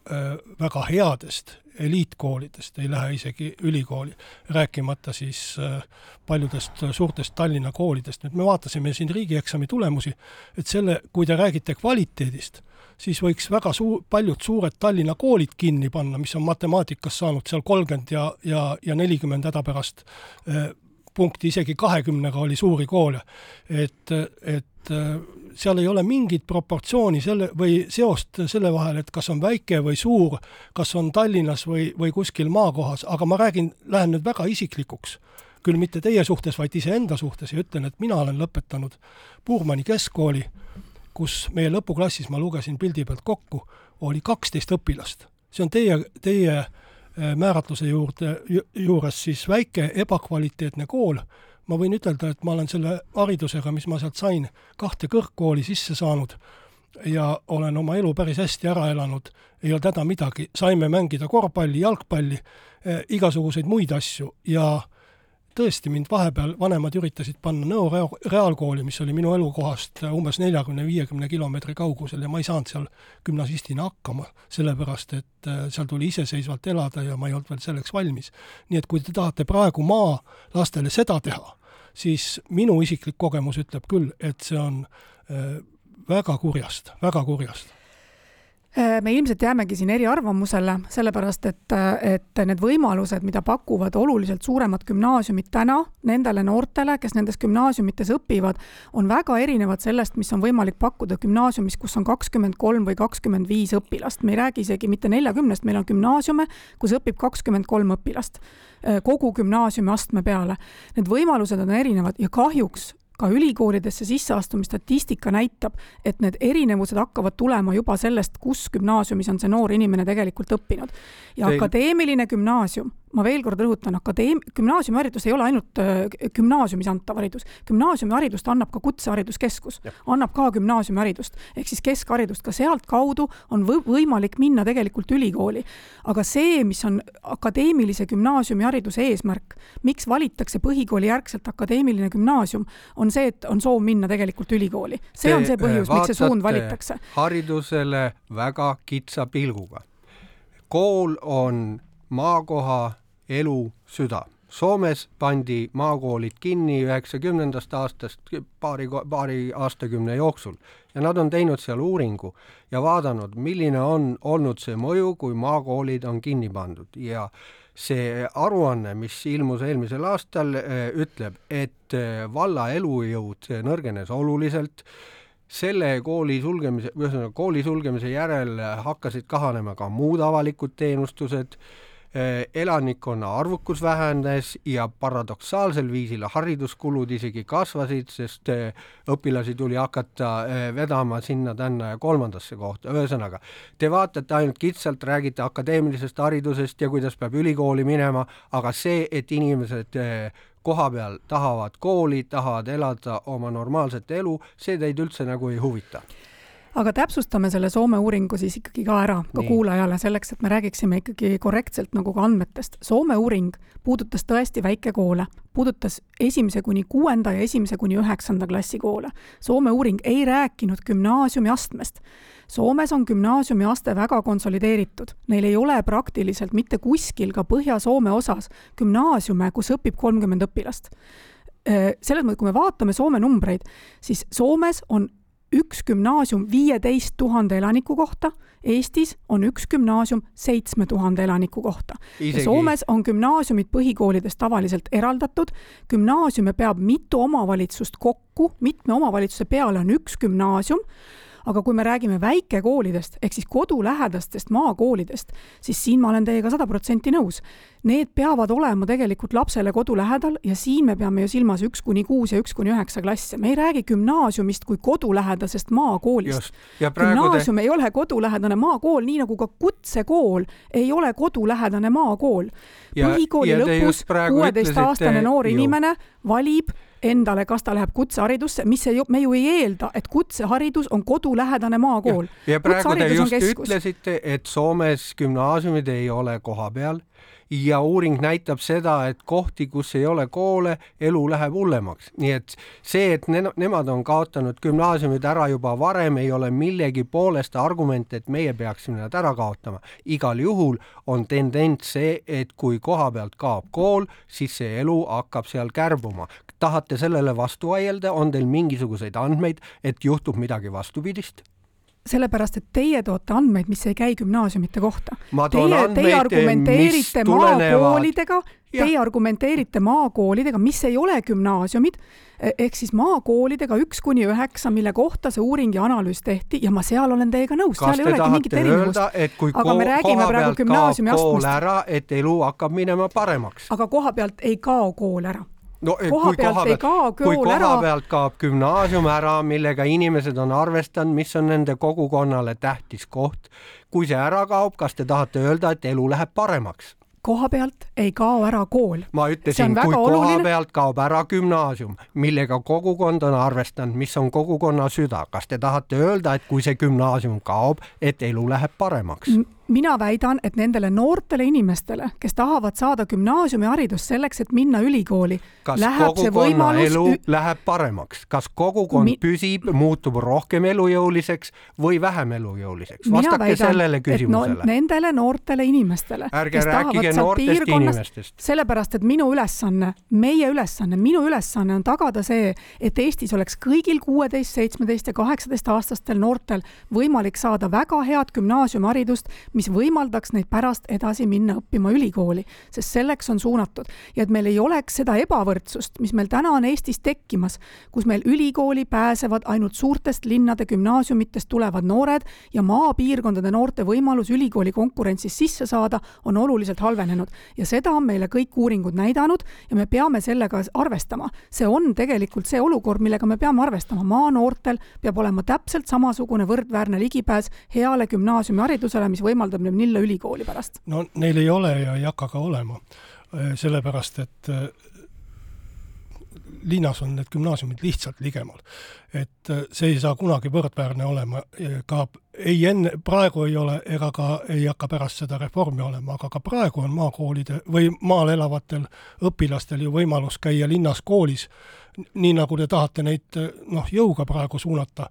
väga headest eliitkoolidest ei lähe isegi ülikooli, rääkimata siis äh, paljudest suurtest Tallinna koolidest, nüüd me vaatasime siin riigieksami tulemusi, et selle, kui te räägite kvaliteedist, siis võiks väga suu-, paljud suured Tallinna koolid kinni panna, mis on matemaatikas saanud seal kolmkümmend ja, ja, ja nelikümmend hädapärast äh, punkti, isegi kahekümnega oli suuri koole. et, et seal ei ole mingit proportsiooni selle või seost selle vahel, et kas on väike või suur, kas on Tallinnas või, või kuskil maakohas, aga ma räägin, lähen nüüd väga isiklikuks. küll mitte teie suhtes, vaid iseenda suhtes ja ütlen, et mina olen lõpetanud Puurmani keskkooli, kus meie lõpuklassis, ma lugesin pildi pealt kokku, oli kaksteist õpilast. see on teie, teie äh, määratluse juurde, juures siis väike ebakvaliteetne kool. Ma võin ütelda, et ma olen selle haridusega, mis ma sealt sain, kahte kõrgkooli sisse saanud ja olen oma elu päris hästi ära elanud, ei olnud häda midagi, saime mängida korvpalli, jalgpalli eh,, igasuguseid muid asju ja äh, tõesti, mind vahepeal vanemad üritasid panna Nõo Reaalkooli, mis oli minu elukohast umbes neljakümne, viiekümne kilomeetri kaugusel ja ma ei saanud seal gümnasistina hakkama, sellepärast et äh, seal tuli iseseisvalt elada ja ma ei olnud veel selleks valmis. nii et kui te tahate praegu maalastele seda teha, siis minu isiklik kogemus ütleb küll, et see on äh, väga kurjast, väga kurjast Äh, me ilmselt jäämegi siin eriarvamusele, sellepärast et, et need võimalused, mida pakuvad oluliselt suuremad gümnaasiumid täna nendele noortele, kes nendes gümnaasiumites õpivad, on väga erinevad sellest, mis on võimalik pakkuda gümnaasiumis, kus on kakskümmend kolm või kakskümmend viis õpilast. me ei räägi isegi mitte neljakümnest, meil on gümnaasiume, kus õpib kakskümmend kolm õpilast äh, kogu gümnaasiumi astme peale. Need võimalused on erinevad ja kahjuks ka ülikoolidesse sisseastumisstatistika näitab, et need erinevused hakkavad tulema juba sellest, kus gümnaasiumis on see noor inimene tegelikult õppinud. ja Teil... akadeemiline gümnaasium ma veel kord rõhutan, akadeem-, gümnaasiumiharidus ei ole ainult äh, gümnaasiumis antav haridus. gümnaasiumiharidust annab ka Kutsehariduskeskus, annab ka gümnaasiumiharidust. ehk siis keskharidust, ka sealtkaudu on võ-, võimalik minna tegelikult ülikooli. aga see, mis on akadeemilise gümnaasiumihariduse eesmärk, miks valitakse põhikooli järgselt akadeemiline gümnaasium, on see, et on soov minna tegelikult ülikooli. see on see põhjus, miks see suund valitakse. haridusele väga kitsa pilguga. kool on maakoha elu süda. Soomes pandi maakoolid kinni üheksakümnendast aastast paari, paari aastakümne jooksul ja nad on teinud seal uuringu ja vaadanud, milline on olnud see mõju, kui maakoolid on kinni pandud. Ja see aruanne, mis ilmus eelmisel aastal, ütleb, et valla elujõud nõrgenes oluliselt, selle kooli sulgemise, ühesõnaga kooli sulgemise järel hakkasid kahanema ka muud avalikud teenustused, Äh, elanikkonna arvukus vähenes ja paradoksaalsel viisil hariduskulud isegi kasvasid, sest äh, õpilasi tuli hakata äh, vedama sinna-tänna ja kolmandasse kohta, ühesõnaga, te vaatate ainult kitsalt, räägite akadeemilisest haridusest ja kuidas peab ülikooli minema, aga see, et inimesed koha peal tahavad kooli, tahavad elada oma normaalset elu, see teid üldse nagu ei huvita aga täpsustame selle Soome uuringu siis ikkagi ka ära, ka Nii. kuulajale, selleks et me räägiksime ikkagi korrektselt nagu ka andmetest. Soome uuring puudutas tõesti väikekoole, puudutas esimese kuni kuuenda ja esimese kuni üheksanda klassi koole. Soome uuring ei rääkinud gümnaasiumiastmest. Soomes on gümnaasiumiaste väga konsolideeritud, neil ei ole praktiliselt mitte kuskil ka Põhja-Soome osas gümnaasiume, kus õpib kolmkümmend õpilast selles mõttes, kui me vaatame Soome numbreid, siis Soomes on üks gümnaasium viieteist tuhande elaniku kohta, Eestis on üks gümnaasium seitsme tuhande elaniku kohta. ja Soomes on gümnaasiumid põhikoolidest tavaliselt eraldatud, gümnaasiume peab mitu omavalitsust kokku, mitme omavalitsuse peale on üks gümnaasium aga kui me räägime väikekoolidest ehk siis kodulähedastest maakoolidest, siis siin ma olen teiega sada protsenti nõus. Need peavad olema tegelikult lapsele kodu lähedal ja siin me peame ju silmas üks kuni kuus ja üks kuni üheksa klasse. me ei räägi gümnaasiumist kui kodulähedasest maakoolist. gümnaasium te... ei ole kodulähedane maakool, nii nagu ka kutsekool ei ole kodulähedane maakool. põhikooli lõpus kuueteistaastane noor inimene valib endale, kas ta läheb kutseharidusse, mis ei, me ju ei eelda, et kutseharidus on kodulähedane maakool. ja praegu te just ütlesite, et Soomes gümnaasiumid ei ole kohapeal ja uuring näitab seda, et kohti, kus ei ole koole, elu läheb hullemaks, nii et see, et ne nemad on kaotanud gümnaasiumid ära juba varem, ei ole millegi poolest argument, et meie peaksime nad ära kaotama. igal juhul on tendents see, et kui koha pealt kaob kool, siis see elu hakkab seal kärbuma. Tahate sellele vastu vaielda, on teil mingisuguseid andmeid, et juhtub midagi vastupidist? sellepärast, et teie toote andmeid, mis ei käi gümnaasiumite kohta. Teie, teie argumenteerite maakoolidega, teie argumenteerite maakoolidega, mis ei ole gümnaasiumid, e-, ehk siis maakoolidega üks kuni üheksa, mille kohta see uuring ja analüüs tehti ja ma seal olen teiega nõus, seal ei olegi mingit erinevust. aga me räägime praegu gümnaasiumi astmest. et elu hakkab minema paremaks. aga koha pealt ei kao kool ära no koha pealt koha ei kao kool kui ära. koha pealt kaob gümnaasium ära, millega inimesed on arvestanud, mis on nende kogukonnale tähtis koht. kui see ära kaob, kas te tahate öelda, et elu läheb paremaks? koha pealt ei kao ära kool. ma ütlesin, kui oluline. koha pealt kaob ära gümnaasium, millega kogukond on arvestanud, mis on kogukonna süda, kas te tahate öelda, et kui see gümnaasium kaob, et elu läheb paremaks M? Mina väidan, et nendele noortele inimestele, kes tahavad saada gümnaasiumiharidust selleks, et minna ülikooli, läheb see võimalus elu läheb paremaks, kas kogukond Mi... püsib, muutub rohkem elujõuliseks või vähem elujõuliseks? vastake väidan, sellele küsimusele no,. Nendele noortele inimestele, kes tahavad sealt piirkonnast, sellepärast et minu ülesanne, meie ülesanne, minu ülesanne on tagada see, et Eestis oleks kõigil kuueteist, seitsmeteist ja kaheksateist aastastel noortel võimalik saada väga head gümnaasiumiharidust, mis võimaldaks neid pärast edasi minna õppima ülikooli, sest selleks on suunatud. ja et meil ei oleks seda ebavõrdsust, mis meil täna on Eestis tekkimas, kus meil ülikooli pääsevad ainult suurtest linnade gümnaasiumitest tulevad noored ja maapiirkondade noorte võimalus ülikooli konkurentsis sisse saada on oluliselt halvenenud. ja seda on meile kõik uuringud näidanud ja me peame sellega arvestama. see on tegelikult see olukord, millega me peame arvestama. maanoortel peab olema täpselt samasugune võrdväärne ligipääs heale gümnaasiumiharidusele, mis võimaldab võimaldab neil minna ülikooli pärast? no neil ei ole ja ei hakka ka olema, sellepärast et linnas on need gümnaasiumid lihtsalt ligemal. et äh, see ei saa kunagi võrdväärne olema ka ei enne, praegu ei ole ega ka ei hakka pärast seda reformi olema, aga ka praegu on maakoolide või maal elavatel õpilastel ju võimalus käia linnas koolis, nii nagu te tahate neid noh, jõuga praegu suunata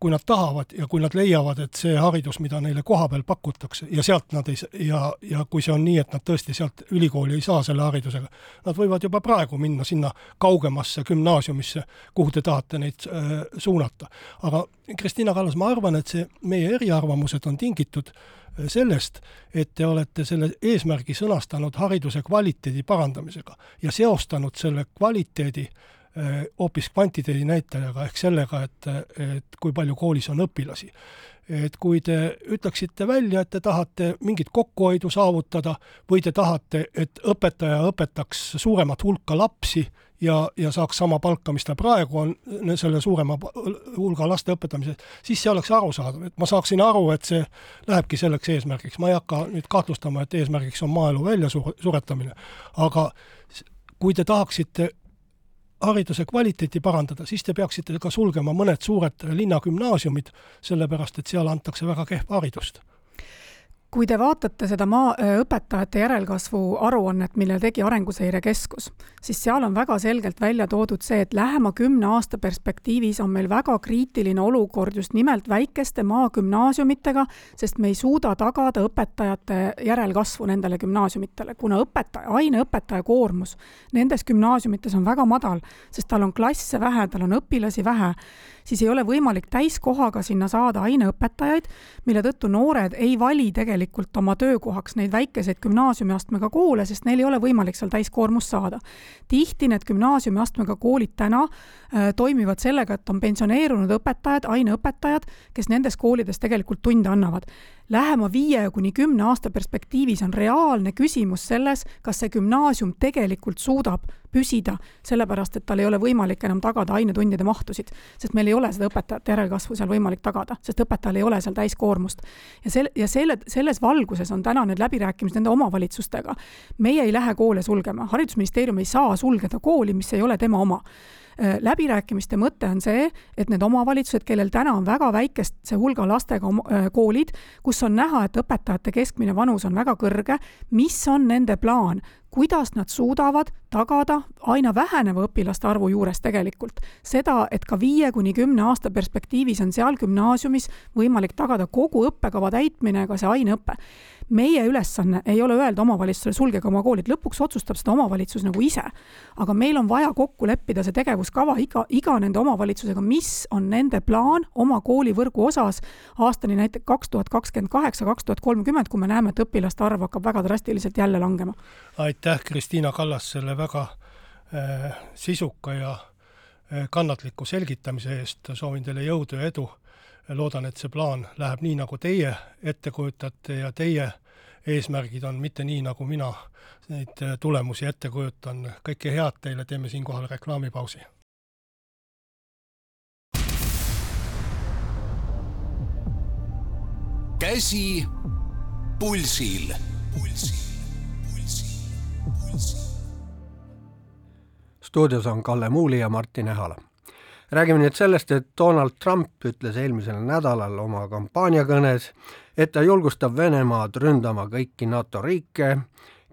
kui nad tahavad ja kui nad leiavad, et see haridus, mida neile kohapeal pakutakse ja sealt nad ei ja, ja kui see on nii, et nad tõesti sealt ülikooli ei saa selle haridusega, nad võivad juba praegu minna sinna kaugemasse gümnaasiumisse, kuhu te tahate neid äh, suunata. aga Kristina Kallas, ma arvan, et see, meie eriarvamused on tingitud äh, sellest, et te olete selle eesmärgi sõnastanud hariduse kvaliteedi parandamisega ja seostanud selle kvaliteedi Äh, hoopis kvantiteedi näitajaga ehk sellega, et, et kui palju koolis on õpilasi. et kui te ütleksite välja, et te tahate mingit kokkuhoidu saavutada või te tahate, et õpetaja õpetaks suuremat hulka lapsi ja, ja saaks sama palka, mis ta praegu on selle suurema hulga laste õpetamisel, siis see oleks arusaadav, et ma saaksin aru, et see lähebki selleks eesmärgiks, ma ei hakka nüüd kahtlustama, et eesmärgiks on maaelu väljasuretamine, aga kui te tahaksite hariduse kvaliteeti parandada, siis te peaksite ka sulgema mõned suured linnagümnaasiumid, sellepärast et seal antakse väga kehva haridust kui te vaatate seda maa, õpetajate järelkasvu aruannet, mille tegi Arenguseire Keskus, siis seal on väga selgelt välja toodud see, et lähema kümne aasta perspektiivis on meil väga kriitiline olukord just nimelt väikeste maagümnaasiumitega, sest me ei suuda tagada õpetajate järelkasvu nendele gümnaasiumitele, kuna õpetaja, aineõpetaja koormus nendes gümnaasiumites on väga madal, sest tal on klasse vähe, tal on õpilasi vähe siis ei ole võimalik täiskohaga sinna saada aineõpetajaid, mille tõttu noored ei vali tegelikult oma töökohaks neid väikeseid gümnaasiumiastmega koole, sest neil ei ole võimalik seal täiskoormust saada. tihti need gümnaasiumiastmega koolid täna äh, toimivad sellega, et on pensioneerunud õpetajad, aineõpetajad, kes nendes koolides tegelikult tunde annavad lähema viie kuni kümne aasta perspektiivis on reaalne küsimus selles, kas see gümnaasium tegelikult suudab püsida, sellepärast et tal ei ole võimalik enam tagada ainetundide mahtusid, sest meil ei ole seda õpetajate järelkasvu seal võimalik tagada, sest õpetajal ei ole seal täiskoormust. ja selle, ja selle, selles valguses on täna need läbirääkimised nende omavalitsustega. meie ei lähe koole sulgema, haridusministeerium ei saa sulgeda kooli, mis ei ole tema oma läbirääkimiste mõte on see, et need omavalitsused, kellel täna on väga väikeste hulga lastega äh, koolid, kus on näha, et õpetajate keskmine vanus on väga kõrge, mis on nende plaan, kuidas nad suudavad tagada aina väheneva õpilaste arvu juures tegelikult seda, et ka viie kuni kümne aasta perspektiivis on seal gümnaasiumis võimalik tagada kogu õppekava täitmine, ka see aineõpe meie ülesanne ei ole öelda omavalitsusele, sulgege oma koolid, lõpuks otsustab seda omavalitsus nagu ise. aga meil on vaja kokku leppida see tegevuskava iga, iga nende omavalitsusega, mis on nende plaan oma koolivõrgu osas aastani näiteks kaks tuhat kakskümmend kaheksa, kaks tuhat kolmkümmend, kui me näeme, et õpilaste arv hakkab väga drastiliselt jälle langema. aitäh, Kristiina Kallas, selle väga äh, sisuka ja äh, kannatliku selgitamise eest, soovin teile jõudu ja edu loodan, et see plaan läheb nii, nagu teie ette kujutate ja teie eesmärgid on mitte nii, nagu mina neid tulemusi ette kujutan. kõike head teile, teeme siinkohal reklaamipausi. käsi pulsil, pulsil. Stuudios on Kalle Muuli ja Martin Ehala. Räägime nüüd sellest, et Donald Trump ütles eelmisel nädalal oma kampaaniakõnes, et ta julgustab Venemaad ründama kõiki NATO riike,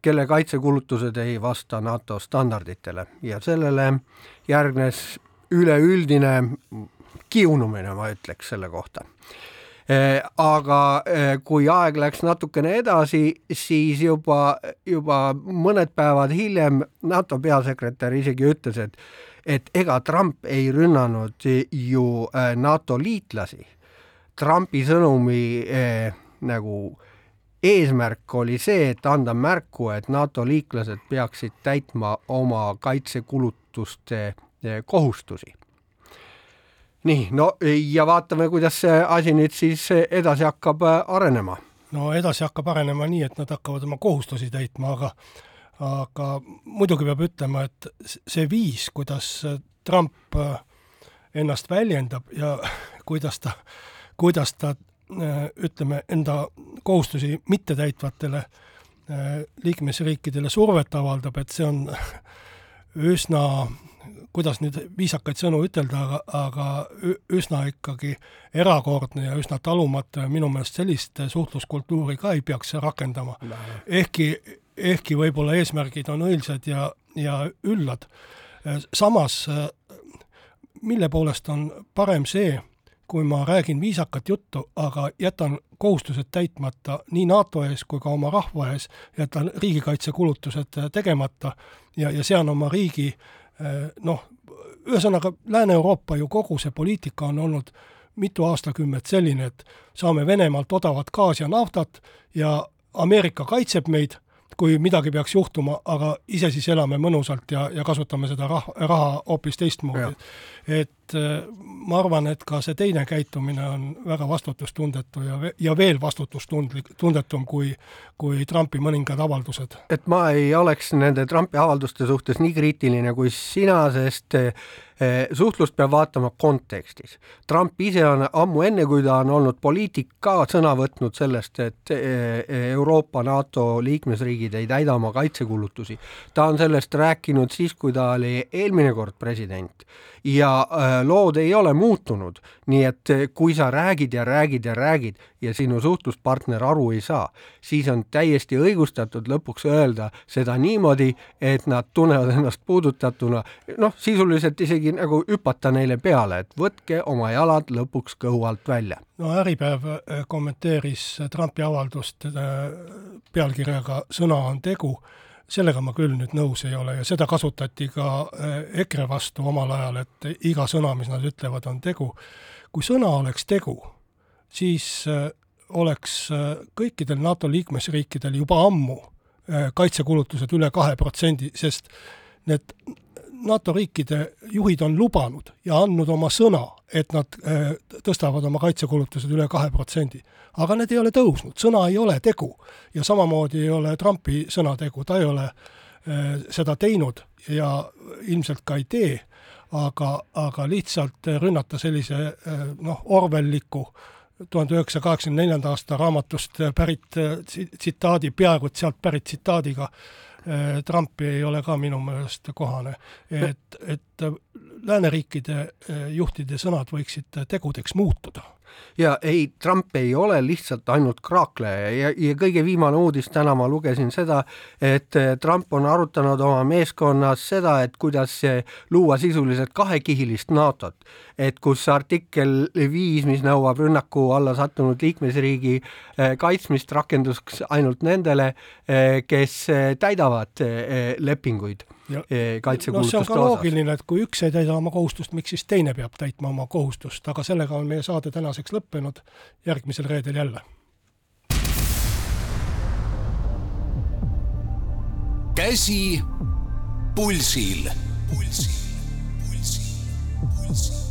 kelle kaitsekulutused ei vasta NATO standarditele. Ja sellele järgnes üleüldine kiunumine, ma ütleks selle kohta aga e, kui aeg läks natukene edasi, siis juba, juba mõned päevad hiljem NATO peasekretär isegi ütles, et et ega Trump ei rünnanud ju äh, NATO liitlasi. Trumpi sõnumi eh, nagu eesmärk oli see, et anda märku, et NATO liitlased peaksid täitma oma kaitsekulutuste kohustusi. Nii, no ja vaatame, kuidas see asi nüüd siis edasi hakkab arenema. no edasi hakkab arenema nii, et nad hakkavad oma kohustusi täitma, aga aga muidugi peab ütlema, et see viis, kuidas Trump ennast väljendab ja kuidas ta, kuidas ta ütleme, enda kohustusi mittetäitvatele liikmesriikidele survet avaldab, et see on üsna kuidas nüüd viisakaid sõnu ütelda, aga, aga üsna ikkagi erakordne ja üsna talumatu ja minu meelest sellist suhtluskultuuri ka ei peaks rakendama. ehkki, ehkki võib-olla eesmärgid on õilsad ja, ja üllad. samas, mille poolest on parem see, kui ma räägin viisakat juttu, aga jätan kohustused täitmata nii NATO ees kui ka oma rahva ees, jätan riigikaitsekulutused tegemata ja, ja sean oma riigi äh, noh, ühesõnaga Lääne-Euroopa ju kogu see poliitika on olnud mitu aastakümmet selline, et saame Venemaalt odavat gaasi ja naftat ja Ameerika kaitseb meid kui midagi peaks juhtuma, aga ise siis elame mõnusalt ja, ja kasutame seda rah-, raha hoopis teistmoodi. et äh, ma arvan, et ka see teine käitumine on väga vastutustundetu ja, ja veel vastutustundlik, tundetum kui, kui Trumpi mõningad avaldused. et ma ei oleks nende Trumpi avalduste suhtes nii kriitiline kui sina, sest suhtlust peab vaatama kontekstis. Trump ise on ammu enne, kui ta on olnud poliitik, ka sõna võtnud sellest, et eh, Euroopa, NATO liikmesriigid ei täida oma kaitsekulutusi. ta on sellest rääkinud siis, kui ta oli eelmine kord president ja äh, lood ei ole muutunud, nii et kui sa räägid ja räägid ja räägid ja sinu suhtluspartner aru ei saa, siis on täiesti õigustatud lõpuks öelda seda niimoodi, et nad tunnevad ennast puudutatuna, noh, sisuliselt isegi nagu hüpata neile peale, et võtke oma jalad lõpuks kõhu alt välja. no Äripäev äh, kommenteeris Trumpi avaldust pealkirjaga Sõna on tegu sellega ma küll nüüd nõus ei ole ja seda kasutati ka äh, EKRE vastu omal ajal, et iga sõna, mis nad ütlevad, on tegu. kui sõna oleks tegu, siis äh, oleks äh, kõikidel NATO liikmesriikidel juba ammu kaitsekulutused üle kahe protsendi, sest need NATO riikide juhid on lubanud ja andnud oma sõna, et nad äh, tõstavad oma kaitsekulutused üle kahe protsendi. aga need ei ole tõusnud, sõna ei ole tegu. ja samamoodi ei ole Trumpi sõna tegu, ta ei ole äh, seda teinud ja ilmselt ka ei tee, aga, aga lihtsalt rünnata sellise äh, noh, Orwelliku tuhande üheksasaja kaheksakümne neljanda aasta raamatust pärit tsitaadi, peaaegu et sealt pärit tsitaadiga Äh, Trumpi ei ole ka minu meelest kohane. et, et lääneriikide äh, juhtide sõnad võiksid tegudeks muutuda. Ja ei, Trump ei ole lihtsalt ainult kraakleja ja, ja kõige viimane uudis täna ma lugesin seda, et eh, Trump on arutanud oma meeskonnas seda, et kuidas luua sisuliselt kahekihilist NATO-t, et kus artikkel viis, mis nõuab rünnaku alla sattunud liikmesriigi eh, kaitsmist, rakenduks ainult nendele, eh, kes täidavad lepinguid kaitsekulutuste osas. no see on ka loogiline, et kui üks ei täida oma kohustust, miks siis teine peab täitma oma kohustust, aga sellega on meie saade tänaseks lõppenud, järgmisel reedel jälle. käsi pulsil. pulsil, pulsil, pulsil.